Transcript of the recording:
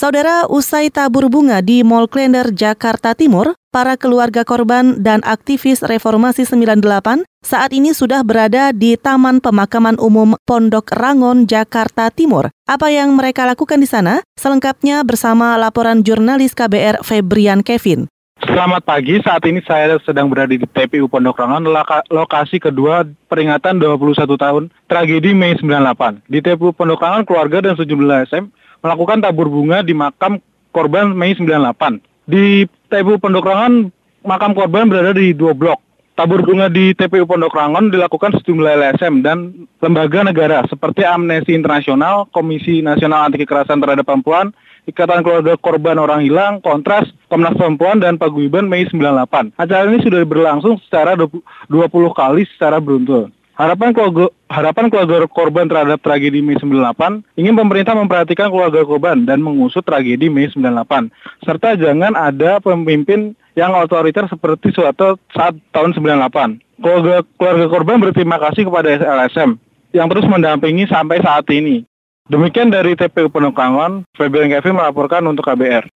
Saudara, usai tabur bunga di Mall Klender, Jakarta Timur, para keluarga korban dan aktivis reformasi 98 saat ini sudah berada di Taman Pemakaman Umum Pondok Rangon, Jakarta Timur. Apa yang mereka lakukan di sana? Selengkapnya bersama laporan jurnalis KBR Febrian Kevin. Selamat pagi, saat ini saya sedang berada di TPU Pondok Rangon, lokasi kedua peringatan 21 tahun tragedi Mei 98. Di TPU Pondok Rangon, keluarga dan sejumlah SM melakukan tabur bunga di makam korban Mei 98. Di TPU Pondok Rangon, makam korban berada di dua blok. Tabur bunga di TPU Pondok Rangon dilakukan sejumlah LSM dan lembaga negara seperti Amnesty Internasional, Komisi Nasional Anti Kekerasan Terhadap Perempuan, Ikatan Keluarga Korban Orang Hilang, Kontras, Komnas Perempuan, dan Paguyuban Mei 98. Acara ini sudah berlangsung secara 20 kali secara beruntun. Harapan keluarga, harapan keluarga korban terhadap tragedi Mei 98 ingin pemerintah memperhatikan keluarga korban dan mengusut tragedi Mei 98. Serta jangan ada pemimpin yang otoriter seperti suatu saat tahun 98. Keluarga, keluarga korban berterima kasih kepada LSM yang terus mendampingi sampai saat ini. Demikian dari TPU Penukangan, Febrian Kevin melaporkan untuk KBR.